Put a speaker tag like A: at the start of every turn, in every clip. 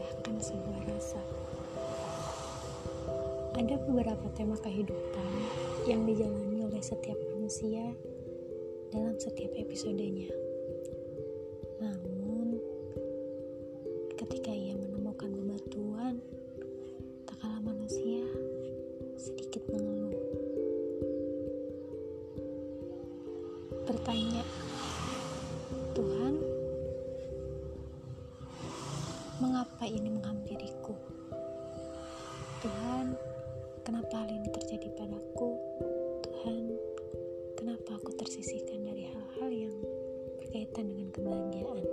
A: mengoyahkan sebuah rasa. Ada beberapa tema kehidupan yang dijalani oleh setiap manusia dalam setiap episodenya. Namun, ketika ia menemukan bebatuan, tak kalah manusia sedikit mengeluh. Pertanyaan mengapa ini menghampiriku? Tuhan, kenapa hal ini terjadi padaku? Tuhan, kenapa aku tersisihkan dari hal-hal yang berkaitan dengan kebahagiaan?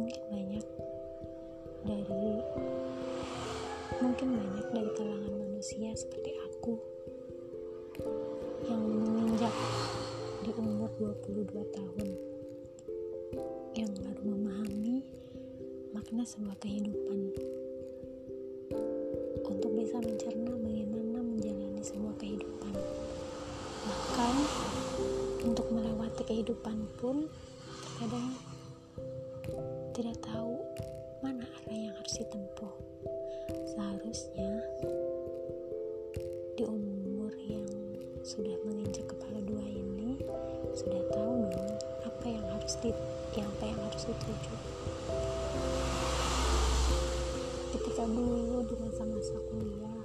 A: Mungkin banyak dari mungkin banyak dari kalangan manusia seperti aku yang menginjak di umur 22 tahun makna sebuah kehidupan. Untuk bisa mencerna bagaimana menjalani sebuah kehidupan. Bahkan untuk melewati kehidupan pun terkadang tidak tahu mana arah yang harus ditempuh. Seharusnya di umur yang sudah menginjak kepala dua ini sudah tahu dong apa yang harus di apa yang harus dituju ketika dulu di masa-masa kuliah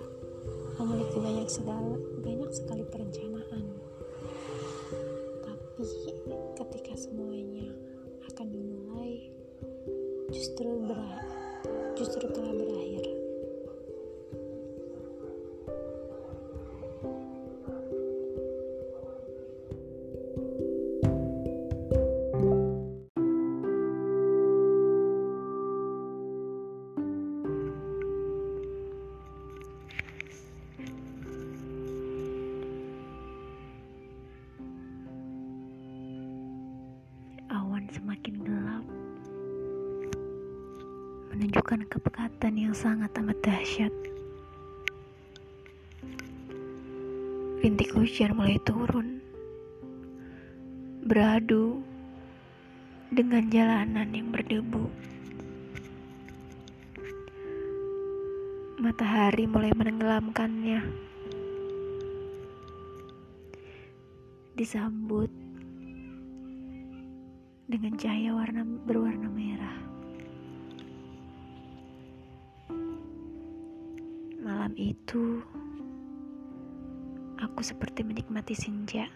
A: memiliki banyak segala banyak sekali perencanaan
B: menunjukkan kepekatan yang sangat amat dahsyat. Rintik hujan mulai turun, beradu dengan jalanan yang berdebu. Matahari mulai menenggelamkannya. Disambut dengan cahaya warna berwarna merah. Malam itu, aku seperti menikmati senja.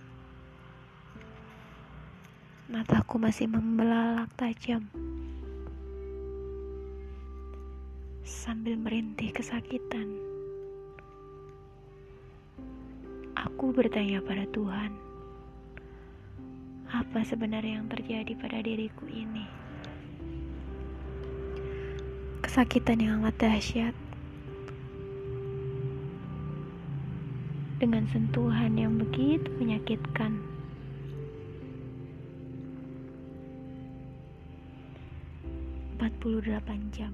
B: Mataku masih membelalak tajam. Sambil merintih kesakitan. Aku bertanya pada Tuhan, apa sebenarnya yang terjadi pada diriku ini? Kesakitan yang amat dahsyat. Dengan sentuhan yang begitu menyakitkan. Empat puluh delapan jam.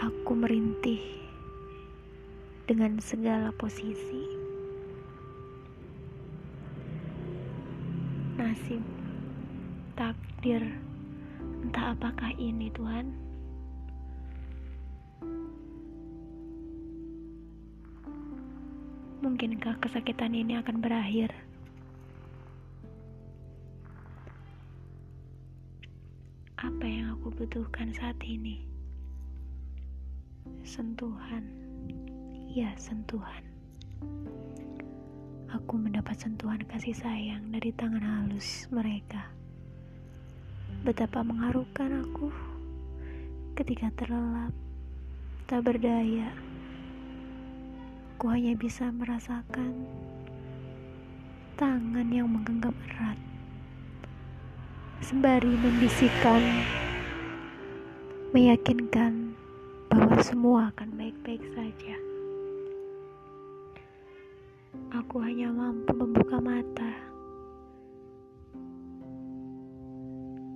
B: Aku merintih dengan segala posisi. nasib, takdir, entah apakah ini Tuhan. Mungkinkah kesakitan ini akan berakhir? Apa yang aku butuhkan saat ini? Sentuhan, ya sentuhan. Aku mendapat sentuhan kasih sayang dari tangan halus mereka. Betapa mengharukan aku ketika terlelap, tak berdaya. Aku hanya bisa merasakan tangan yang menggenggam erat, sembari membisikkan, meyakinkan bahwa semua akan baik-baik saja. Aku hanya mampu membuka mata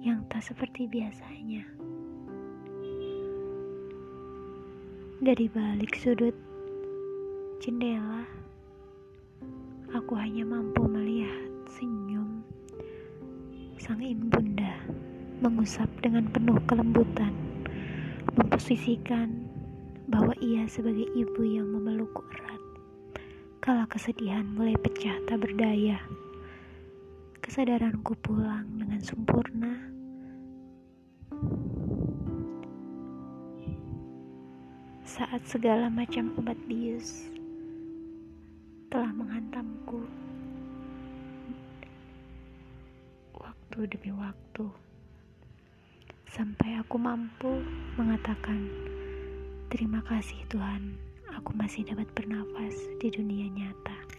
B: yang tak seperti biasanya. Dari balik sudut jendela, aku hanya mampu melihat senyum sang ibunda mengusap dengan penuh kelembutan, memposisikan bahwa ia sebagai ibu yang memelukku erat. Kala kesedihan mulai pecah tak berdaya, kesadaranku pulang dengan sempurna. Saat segala macam obat bius telah menghantamku, waktu demi waktu, sampai aku mampu mengatakan. Terima kasih Tuhan, aku masih dapat bernafas di dunia nyata.